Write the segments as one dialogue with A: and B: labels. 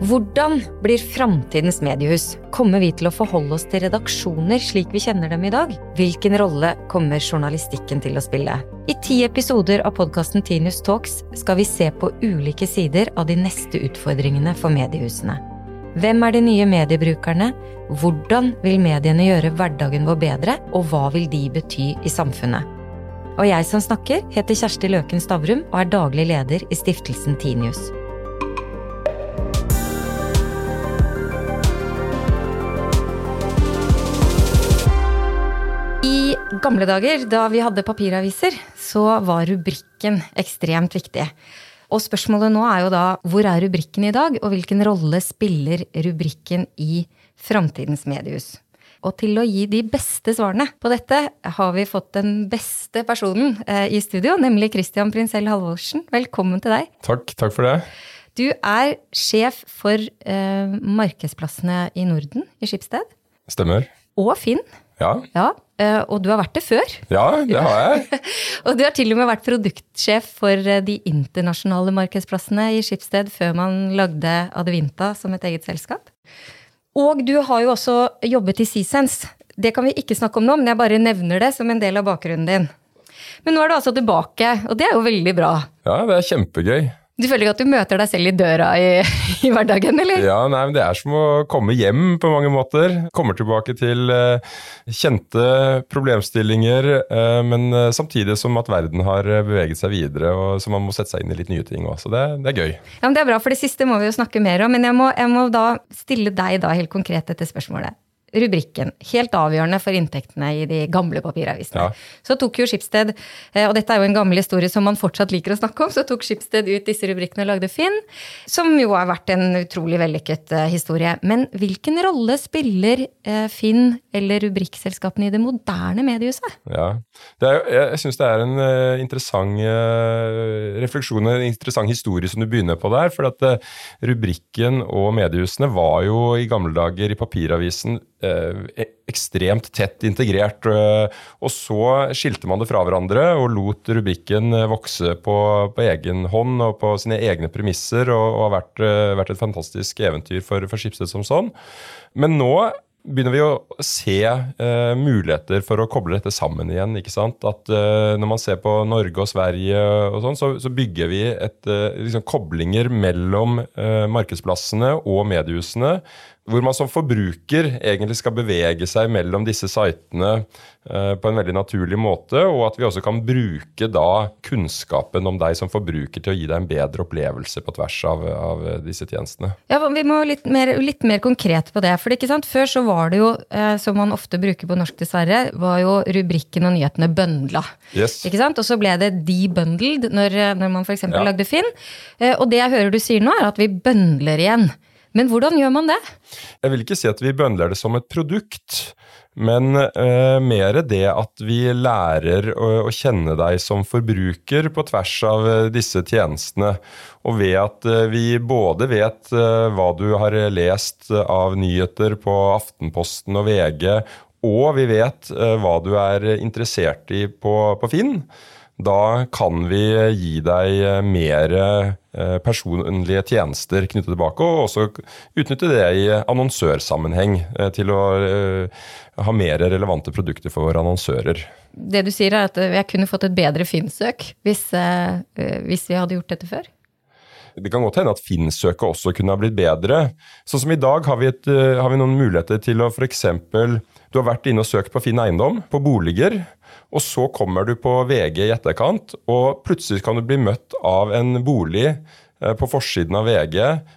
A: Hvordan blir framtidens mediehus? Kommer vi til å forholde oss til redaksjoner slik vi kjenner dem i dag? Hvilken rolle kommer journalistikken til å spille? I ti episoder av podkasten Tinius Talks skal vi se på ulike sider av de neste utfordringene for mediehusene. Hvem er de nye mediebrukerne? Hvordan vil mediene gjøre hverdagen vår bedre, og hva vil de bety i samfunnet? Og jeg som snakker, heter Kjersti Løken Stavrum og er daglig leder i stiftelsen Tinius. Gamle dager, da vi hadde papiraviser, så var rubrikken ekstremt viktig. Og spørsmålet nå er jo da hvor er rubrikken i dag, og hvilken rolle spiller rubrikken i framtidens mediehus? Og til å gi de beste svarene på dette, har vi fått den beste personen eh, i studio, nemlig Christian Prinsell Halvorsen. Velkommen til deg.
B: Takk, takk for det.
A: Du er sjef for eh, markedsplassene i Norden i Skipsted.
B: Stemmer.
A: Og Finn.
B: Ja.
A: ja. Eh, og du har vært det før.
B: Ja, det har jeg.
A: og du har til og med vært produktsjef for eh, de internasjonale markedsplassene i Skipsted før man lagde Adevinta som et eget selskap. Og du har jo også jobbet i Seasense. Det kan vi ikke snakke om nå, men jeg bare nevner det som en del av bakgrunnen din. Men nå er du altså tilbake, og det er jo veldig bra.
B: Ja, det er kjempegøy.
A: Du føler ikke at du møter deg selv i døra i, i, hverdagen, eller?
B: Ja, nei, men Det er som å komme hjem på mange måter. Kommer tilbake til uh, kjente problemstillinger, uh, men uh, samtidig som at verden har beveget seg videre, og så man må sette seg inn i litt nye ting òg. Så det, det, er gøy.
A: Ja, men Det er bra, for det siste må vi jo snakke mer om. Men jeg må, jeg må da stille deg da helt konkret dette spørsmålet rubrikken. Helt avgjørende for inntektene i de gamle papiravisene. Ja. Så tok jo Skipsted, eh, og dette er jo en gammel historie som man fortsatt liker å snakke om, så tok Skipsted ut disse rubrikkene og lagde Finn, som jo har vært en utrolig vellykket eh, historie. Men hvilken rolle spiller eh, Finn eller rubrikkselskapene i det moderne mediehuset?
B: Ja, er, jeg syns det er en interessant refleksjon, en interessant historie som du begynner på der. For at rubrikken og mediehusene var jo i gamle dager i papiravisen ekstremt tett integrert. Eh, og så skilte man det fra hverandre og lot rubrikken eh, vokse på, på egen hånd og på sine egne premisser, og, og har vært, vært, et fantastisk eventyr for, for Skipsted som sånn. Men nå begynner vi å se uh, muligheter for å koble dette sammen igjen. ikke sant? At uh, Når man ser på Norge og Sverige, og sånn, så, så, bygger vi et, uh, liksom koblinger mellom markedsplassene og mediehusene hvor man som forbruker egentlig skal bevege seg mellom disse sitene eh, på en veldig naturlig måte, og at vi også kan bruke da kunnskapen om deg som forbruker til å gi deg en bedre opplevelse på tvers av, av disse tjenestene.
A: Ja, Vi må litt mer, litt mer konkret på det. for ikke sant? Før så var det jo, eh, som man ofte bruker på norsk dessverre, var jo rubrikken og nyhetene bøndla.
B: Yes.
A: Ikke sant? Og så ble det debundled når, når man f.eks. Ja. lagde Finn. Eh, og det jeg hører du sier nå, er at vi bøndler igjen. Men hvordan gjør man det?
B: Jeg vil ikke si at vi bøndler det som et produkt. Men uh, mer det at vi lærer å, å, kjenne deg som forbruker på tvers av eh, disse tjenestene. Og ved at uh, vi både vet uh, hva du har lest av nyheter på Aftenposten og VG, og vi vet hva du er interessert i på, på Finn da kan vi gi deg mer personlige tjenester knyttet tilbake, og også utnytte det i annonsørsammenheng eh, til å ha mer relevante produkter for annonsører.
A: Det du sier er at jeg kunne fått et bedre Finn-søk hvis, hvis vi hadde gjort dette før?
B: Det kan godt hende at Finn-søket også kunne ha blitt bedre. Sånn som i dag har vi, et, har vi noen muligheter til å f.eks. Du har vært inne og søkt på Finn eiendom, på boliger. Og så kommer du på VG i etterkant, og plutselig kan du bli møtt av en bolig eh, på forsiden av VG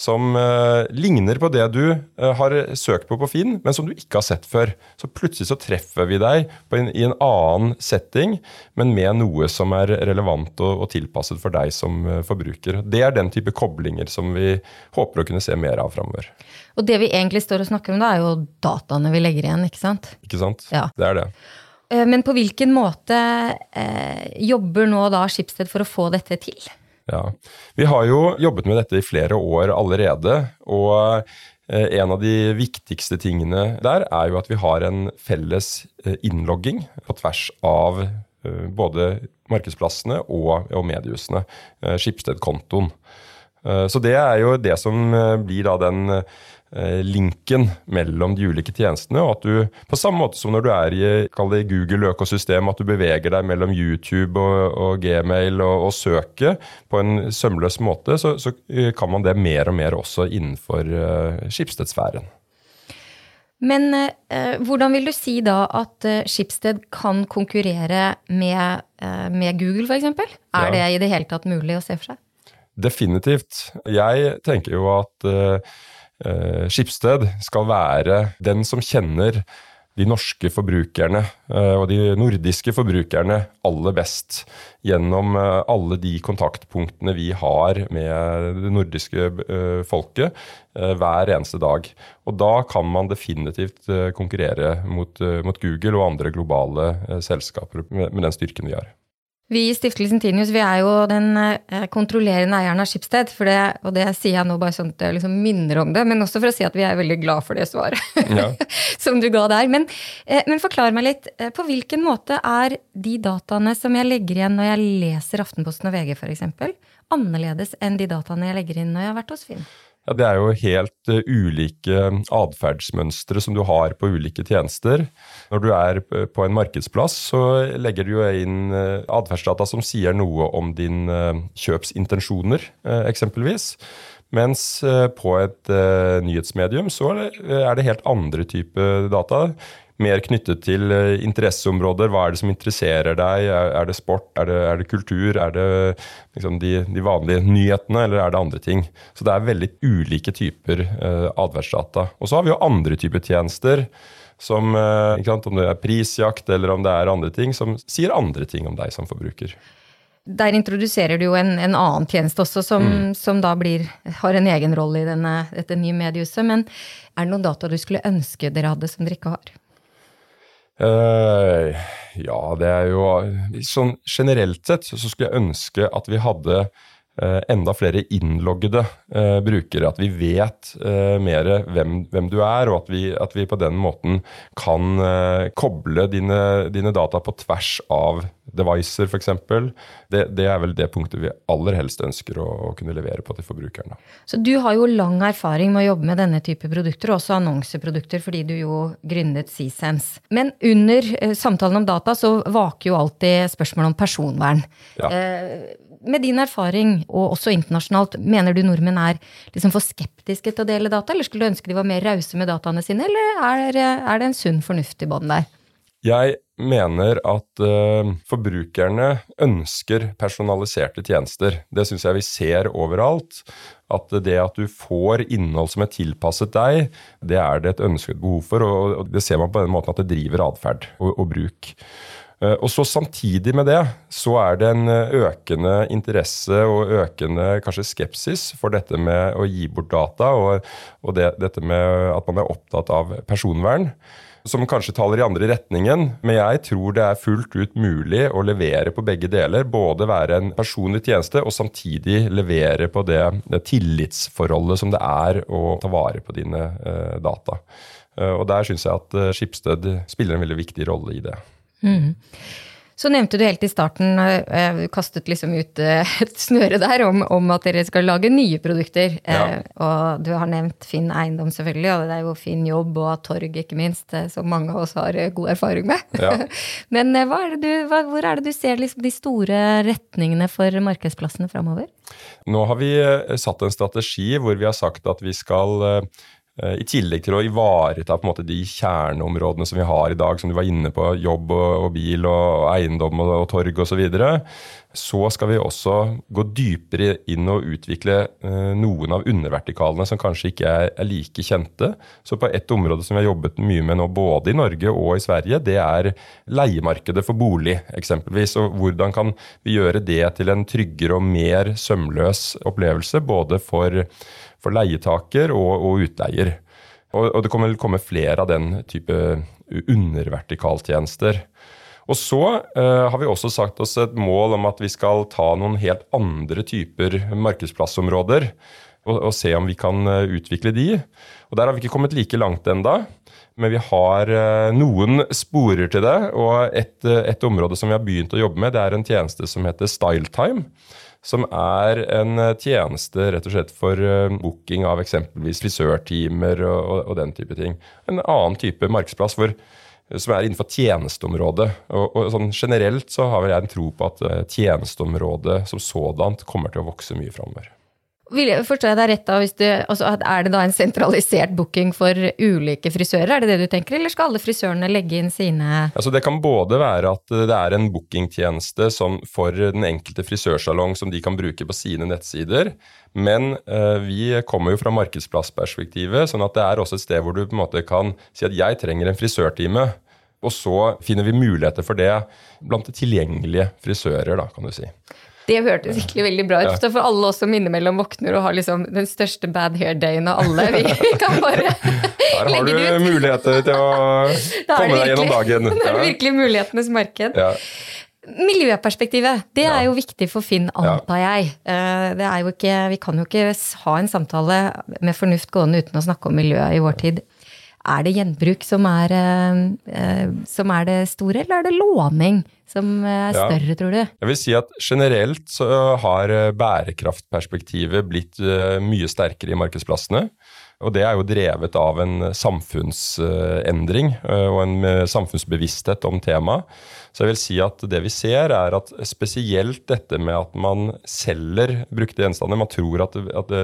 B: som uh, ligner på det du uh, har søkt på på Finn, men som du ikke har sett før. Så plutselig så treffer vi deg en, i en annen setting, men med noe som er relevant og, og tilpasset for deg som forbruker. Det er den type koblinger som vi håper å kunne se mer av framover.
A: Og det vi egentlig står og snakker om da, er jo dataene vi legger igjen, ikke sant?
B: Ikke sant?
A: Ja.
B: Det er det.
A: Eh, men på hvilken måte eh, jobber nå da Skipsted for å få dette til?
B: Ja, Vi har jo jobbet med dette i flere år allerede. Og eh, en av de viktigste tingene der er jo at vi har en felles innlogging på tvers av både markedsplassene og mediehusene. Skipsted-kontoen. Så det er jo det som blir da den linken mellom de ulike tjenestene. og at du, På samme måte som når du er i det Google-økosystem, at du beveger deg mellom YouTube og, og Gmail og, og søket på en sømløs måte, så, så, kan man det mer og mer også innenfor uh, Schibsted-sfæren.
A: Men eh, hvordan vil du si da at eh, Schibsted kan konkurrere med, eh, med Google, f.eks.? Er ja. det i det hele tatt mulig å se for seg?
B: Definitivt. Jeg tenker jo at eh, eh Skipsted skal være den som kjenner de norske forbrukerne eh, og de nordiske forbrukerne aller best gjennom eh, alle de kontaktpunktene vi har med det nordiske eh, folket hver eneste dag. Og da kan man definitivt konkurrere mot, mot Google og andre globale selskaper med, den styrken vi har.
A: Vi i Stiftelsen Tinius vi er jo den eh, kontrollerende eieren av Skipsted. For det, og det sier jeg nå bare sånn at jeg liksom minner om det, men også for å si at vi er veldig glad for det svaret ja. som du ga der. Men, eh, men, forklar meg litt. Eh, på hvilken måte er de dataene som jeg legger igjen når jeg leser Aftenposten og VG f.eks., annerledes enn de dataene jeg legger inn når jeg har vært hos Finn?
B: Ja, Det er jo helt uh, ulike atferdsmønstre som du har på ulike tjenester. Når du er på en markedsplass, så legger du jo inn uh, atferdsdata som sier noe om din kjøpsintensjoner, eksempelvis. Mens på et nyhetsmedium så er det helt andre type data mer knyttet til eh, interesseområder. Hva er det som interesserer deg? Er, det sport? Er det, er det kultur? Er det liksom de, de, vanlige nyhetene, eller er det andre ting? Så det er veldig ulike typer uh, atferdsdata. Og så har vi jo andre typer tjenester. Som, uh, sant, om det er prisjakt eller om det er andre ting, som sier andre ting om deg som forbruker.
A: Der introduserer du jo en, en annen tjeneste også, som, mm. som da blir, har en egen rolle i denne, dette nye mediehuset. Men er det noen data du skulle ønske dere hadde som dere ikke har?
B: Uh, ja, det er jo Sånn generelt sett så skulle jeg ønske at vi hadde enda flere innloggede uh, brukere. At vi vet mer hvem, hvem, du er, og at vi, at vi, på den måten kan koble dine, dine data på tvers av devicer f.eks. Det, det er vel det punktet vi aller helst ønsker å, å, kunne levere på til forbrukerne.
A: Så du har jo lang erfaring med å jobbe med denne type produkter, og også annonseprodukter, fordi du jo gründet Seasense. Men under eh, samtalen om data så vaker jo alltid spørsmålet om personvern. Ja. Eh, med din erfaring, og også internasjonalt, mener du nordmenn er liksom for skeptiske til å dele data, eller skulle du ønske de var mer rause med dataene sine, eller er, er det en sunn fornuft i bånn der?
B: Jeg mener at uh, forbrukerne ønsker personaliserte tjenester. Det syns jeg vi ser overalt. At det at du får innhold som er tilpasset deg, det er det et ønsket behov for. Og det ser man på den måten at det driver atferd og, og, bruk. Uh, og så Samtidig med det så er det en økende interesse og økende kanskje skepsis for dette med å gi bort data, og, og det, dette med at man er opptatt av personvern som kanskje taler i andre retningen. Men jeg tror det er fullt ut mulig å levere på begge deler. Både være en personlig tjeneste og samtidig levere på det, det tillitsforholdet som det er å ta vare på dine uh, data. Uh, og der syns jeg at Skipsted spiller en veldig viktig rolle i det. Mm.
A: Så nevnte du helt i starten, du kastet liksom ut eh, et snøre der, om, om, at dere skal lage nye produkter. Ja. Eh, og du har nevnt Finn eiendom, selvfølgelig, og det er jo Finn jobb og Torg, ikke minst, som mange av oss har god erfaring med. Ja. Men er du, hvor er det du ser liksom de store retningene for markedsplassene framover?
B: Nå har vi satt en strategi hvor vi har sagt at vi skal Eh, I tillegg til å ivareta på en måte de kjerneområdene som vi har i dag, som du var inne på, jobb og, bil og eiendom og, og torg osv., så, videre, så skal vi også gå dypere inn og utvikle eh, noen av undervertikalene som kanskje ikke er, er, like kjente. Så på et område som vi har jobbet mye med nå, både i Norge og i Sverige, det er leiemarkedet for bolig, eksempelvis. Og hvordan kan vi gjøre det til en tryggere og mer sømløs opplevelse, både for for leietaker og, og utleier. Og, og, det kommer vel komme flere av den type undervertikaltjenester. Og så uh, har vi også sagt oss et mål om at vi skal ta noen helt andre typer markedsplassområder og, og se om vi kan uh, utvikle de. Og Der har vi ikke kommet like langt enda, men vi har uh, noen sporer til det. Og et, et, område som vi har begynt å jobbe med, det er en tjeneste som heter StyleTime som er en tjeneste rett og slett for booking av eksempelvis frisørtimer og, og, og den type ting. En annen type markedsplass hvor som er innenfor tjenesteområdet. Og, og sånn Generelt så har vel jeg en tro på at tjenesteområdet som sådant kommer til å vokse mye framover.
A: Forstår jeg deg rett da, du, altså, Er det da en sentralisert booking for ulike frisører, er det det du tenker, eller skal alle frisørene legge inn sine
B: Altså Det kan både være at det er en bookingtjeneste for den enkelte frisørsalong som de kan bruke på sine nettsider, men uh, vi kommer jo fra markedsplassperspektivet, sånn at det er også et sted hvor du på en måte kan si at jeg trenger en frisørtime. Og så finner vi muligheter for det blant tilgjengelige frisører, da, kan du si.
A: Det hørtes virkelig veldig bra ut. For alle oss som innimellom våkner og har liksom den største bad hair dayen av alle, vi kan bare
B: legge det ut. Her har du muligheter til å komme deg gjennom dagen.
A: Det er virkelig mulighetenes marked. Ja. Miljøperspektivet, det er jo viktig for Finn, antar jeg. Eh, ikke, vi kan jo ikke ha en samtale med fornuft gående uten å snakke om miljøet i vår tid. Er det gjenbruk som er, eh, eh, som er, det store, eller er det låning som er større, ja. tror du?
B: Jeg vil si at generelt så har bærekraftperspektivet blitt eh, mye sterkere i markedsplassene. Og det er jo drevet av en samfunnsendring og en samfunnsbevissthet om temaet. Så jeg vil si at det vi ser, er at spesielt dette med at man selger brukte gjenstander Man tror at, at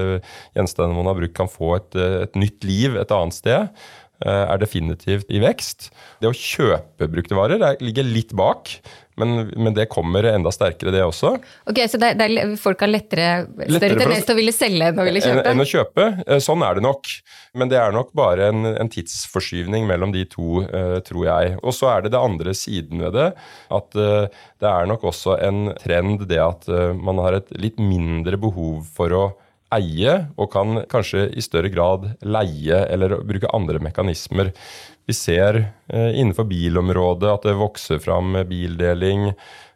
B: gjenstandene man har brukt, kan få et, et nytt liv et annet sted. Eh, er definitivt i vekst. Det å kjøpe brukte varer ligger litt bak, men, men, det kommer enda sterkere, det også.
A: Ok, Så det, det er, folk har lettere, større tendens til å ville selge enn å ville kjøpe?
B: Enn, enn å kjøpe. Eh, sånn er det nok. Men det er nok bare en, en tidsforskyvning mellom de to, uh, tror jeg. Og så er det det andre siden ved det. At uh, det er nok også en trend det at uh, man har et litt mindre behov for å eie, og kan kanskje i større grad leie eller bruke andre mekanismer. Vi ser eh, innenfor bilområdet at det vokser fram bildeling,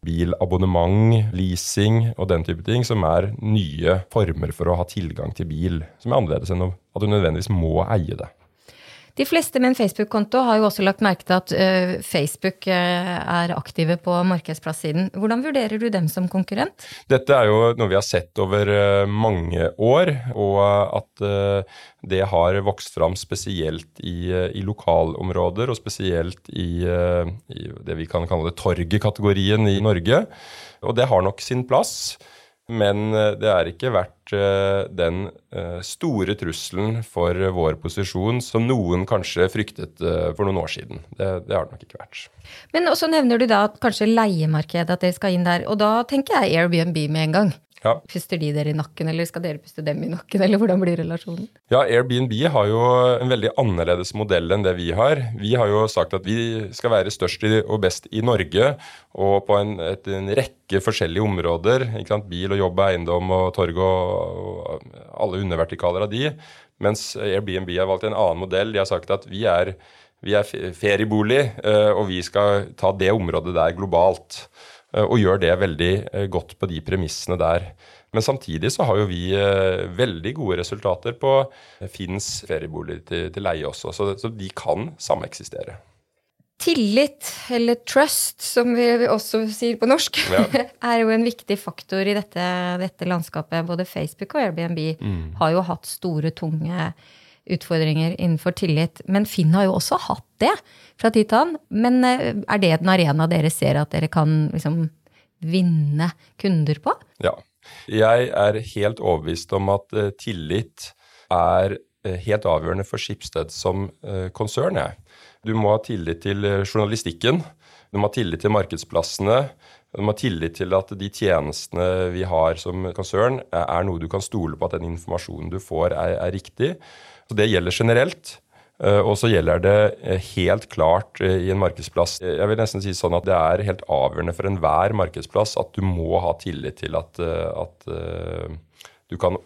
B: bilabonnement, leasing og den type ting, som er nye former for å ha tilgang til bil. Som er annerledes enn at du nødvendigvis må eie det.
A: De fleste med en Facebook-konto har jo også lagt merke til at uh, Facebook uh, er aktive på markedsplasssiden. Hvordan vurderer du dem som konkurrent?
B: Dette er jo noe vi har sett over uh, mange år, og at det har vokst fram spesielt i, i lokalområder, og spesielt i, i det vi kan kalle torgekategorien i Norge. Og det har nok sin plass. Men eh, det er ikke vært eh, den eh, store trusselen for vår posisjon som noen kanskje fryktet for noen år siden. Det, det har det nok ikke vært.
A: Men også nevner du da kanskje leiemarkedet, at dere skal inn der. Og da tenker jeg Airbnb med en gang. Ja. Puster de dere i nakken, eller skal dere puste dem i nakken, eller hvordan blir relasjonen?
B: Ja, Airbnb har jo en veldig annerledes modell enn det vi har. Vi har jo sagt at vi skal være størst og best i Norge, og på en, et, en rekke forskjellige områder. Bil og jobb eiendom og torg og, og alle undervertikaler av de. Mens Airbnb har valgt en annen modell. De har sagt at vi er, vi er feriebolig, eh, og vi skal ta det området der globalt. Eh, og gjør det veldig eh, godt på de premissene der. Men samtidig så har jo vi eh, veldig gode resultater på Finns ferieboliger til, til, leie også, så, så de kan sameksistere.
A: Tillit, eller trust, som vi også sier på norsk, ja. er jo en viktig faktor i dette, dette landskapet. Både Facebook og Airbnb mm. har jo hatt store, tunge utfordringer innenfor tillit. Men Finn har jo også hatt det fra annen. Men eh, er det en arena dere ser at dere kan liksom vinne kunder på?
B: Ja. Jeg er helt overbevist om at uh, tillit er uh, helt avgjørende for Skipsted som konsern. Jeg. Du må ha tillit til journalistikken. Du må ha tillit til markedsplassene. Du må ha tillit til at de tjenestene vi har som konsern, er noe du kan stole på at den informasjonen du får, er, er riktig. Så Det gjelder generelt. Eh, og så gjelder det eh, helt klart eh, i en markedsplass Jeg vil nesten si sånn at det er helt avgjørende for enhver markedsplass at du må ha tillit til at, at du kan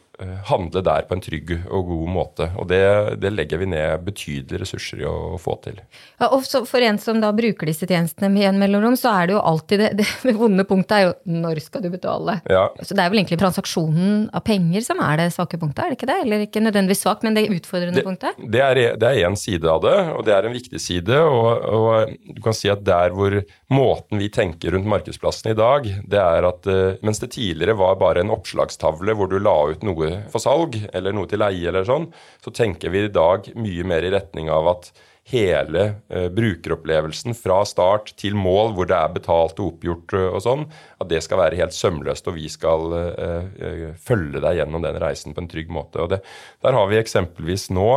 B: handle der på en trygg og god måte. Og det, det legger vi ned betydelige ressurser i å få til.
A: Ja, og For en som da bruker disse tjenestene med en mellomrom, så er det jo alltid det, det, vonde punktet er jo når skal du betale? Ja. Så det er vel egentlig transaksjonen av penger som er det svake punktet, er det ikke det? Eller ikke nødvendigvis svakt, men det utfordrende
B: det,
A: punktet?
B: Det er én side av det, og det er en viktig side. Og, og, du kan si at der hvor måten vi tenker rundt markedsplassen i dag, det er at uh, mens det tidligere var bare en oppslagstavle hvor du la ut noe for salg, eller noe til leie eller sånn, så tenker vi i dag mye mer i retning av at hele eh, brukeropplevelsen fra start til mål, hvor det er betalt og oppgjort uh, og sånn, at det skal være helt sømløst, og vi skal eh, følge deg gjennom den reisen på en trygg måte. Og det, Der har vi eksempelvis nå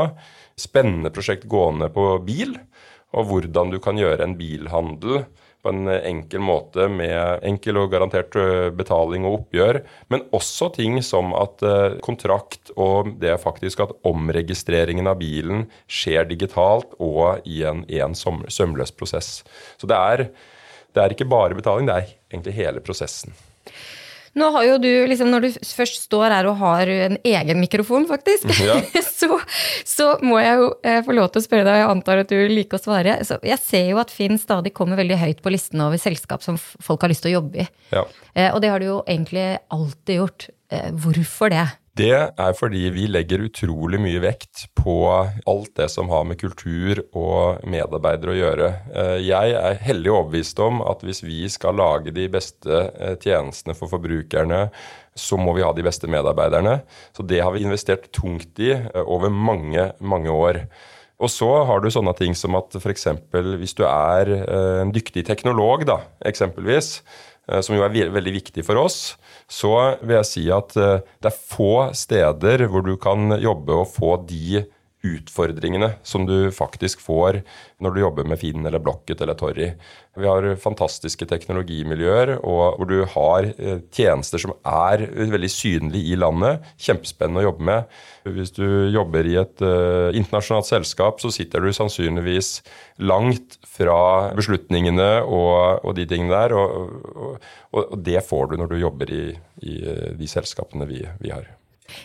B: spennende prosjekt gående på bil, og hvordan du kan gjøre en bilhandel på en enkel måte med enkel og garantert betaling og oppgjør. Men også ting som at kontrakt og det faktisk at omregistreringen av bilen skjer digitalt og i en, i en sømløs prosess. Så det er, det er ikke bare betaling, det er egentlig hele prosessen.
A: Nå har jo du, liksom, Når du først står her og har en egen mikrofon, faktisk, ja. så, så, må jeg jo eh, få lov til å spørre deg, jeg antar at du liker å svare. Så jeg ser jo at Finn stadig kommer veldig høyt på listen over selskap som folk har lyst til å jobbe i. Ja. Eh, og det har du jo egentlig alltid gjort. Eh, hvorfor det?
B: Det er fordi vi legger utrolig mye vekt på alt det som har med kultur og medarbeidere å gjøre. Eh, jeg er hellig overbevist om at hvis vi skal lage de beste eh, tjenestene for forbrukerne, så må vi ha de beste medarbeiderne. Så det har vi investert tungt i eh, over mange, mange år. Og så har du sånne ting som at f.eks. hvis du er en dyktig teknolog, da, eksempelvis, Eh, som jo er veldig viktig for oss, så vil jeg si at eh, det er få steder hvor du kan jobbe og få de utfordringene som du faktisk får når du jobber med Finn eller Blocket eller Torry. Vi har fantastiske teknologimiljøer og hvor du har eh, tjenester som er veldig synlige i landet. Kjempespennende å jobbe med. Hvis du jobber i et uh, internasjonalt selskap, så sitter du sannsynligvis langt fra beslutningene og, og de tingene der. Og, og, og, det får du når du jobber i, i eh, de selskapene vi, vi har.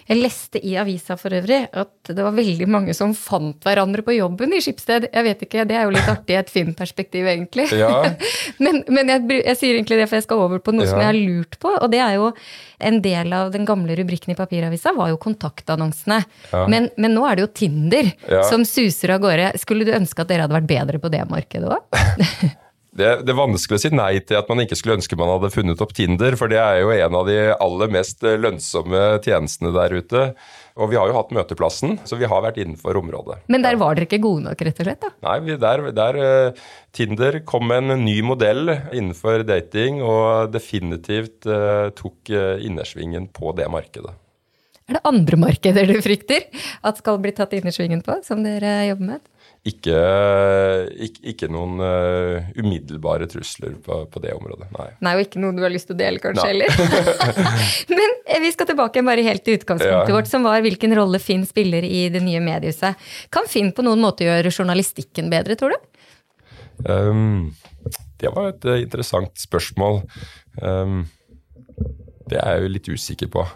A: Jeg leste i avisa for øvrig at det var veldig mange som fant hverandre på jobben i Skipsted. Jeg vet ikke, Det er jo litt artig i et filmperspektiv, egentlig. Ja. men, men jeg, jeg, sier egentlig det, for jeg skal over på noe ja. som jeg har lurt på. Og det er jo en del av den gamle rubrikken i papiravisa var jo kontaktannonsene. Ja. Men, men, nå er det jo Tinder som suser av gårde. Skulle du ønske at dere hadde vært bedre på det markedet òg?
B: Det, det, er vanskelig å si nei til at man ikke skulle ønske man hadde funnet opp Tinder, for det er jo en av de aller mest lønnsomme tjenestene der ute. Og vi har jo hatt Møteplassen, så vi har vært innenfor området.
A: Men der var dere ikke gode nok, rett og slett? da?
B: Nei, der, der uh, Tinder kom med en ny modell innenfor dating, og definitivt uh, tok uh, innersvingen på det markedet.
A: Er det andre markeder du frykter at skal bli tatt innersvingen på, som dere jobber med?
B: Ikke, ikke, ikke noen uh, umiddelbare trusler på, på, det området. Nei.
A: Nei, Og ikke noen du har lyst til å dele, kanskje, Nei. heller. Men eh, vi skal tilbake bare helt til utgangspunktet ja. vårt, som var hvilken rolle Finn spiller i det nye mediehuset. Kan Finn på noen måte gjøre journalistikken bedre, tror du? Um,
B: det var et uh, interessant spørsmål. Um, det er jeg jo litt usikker på.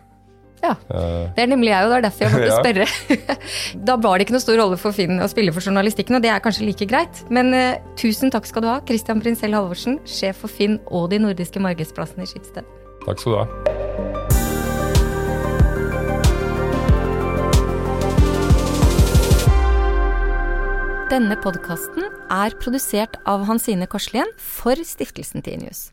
A: Ja, Det er nemlig jeg, og det er derfor jeg måtte spørre. da var det ikke noe stor rolle for Finn å spille for journalistikken, og det er kanskje like greit. Men uh, tusen takk skal du ha, Christian Prinsell Halvorsen, sjef for Finn og de nordiske markedsplassene i Skipsted.
B: Takk skal du ha.
A: Denne podkasten er produsert av Hansine Korslien for Stiftelsen Tinius.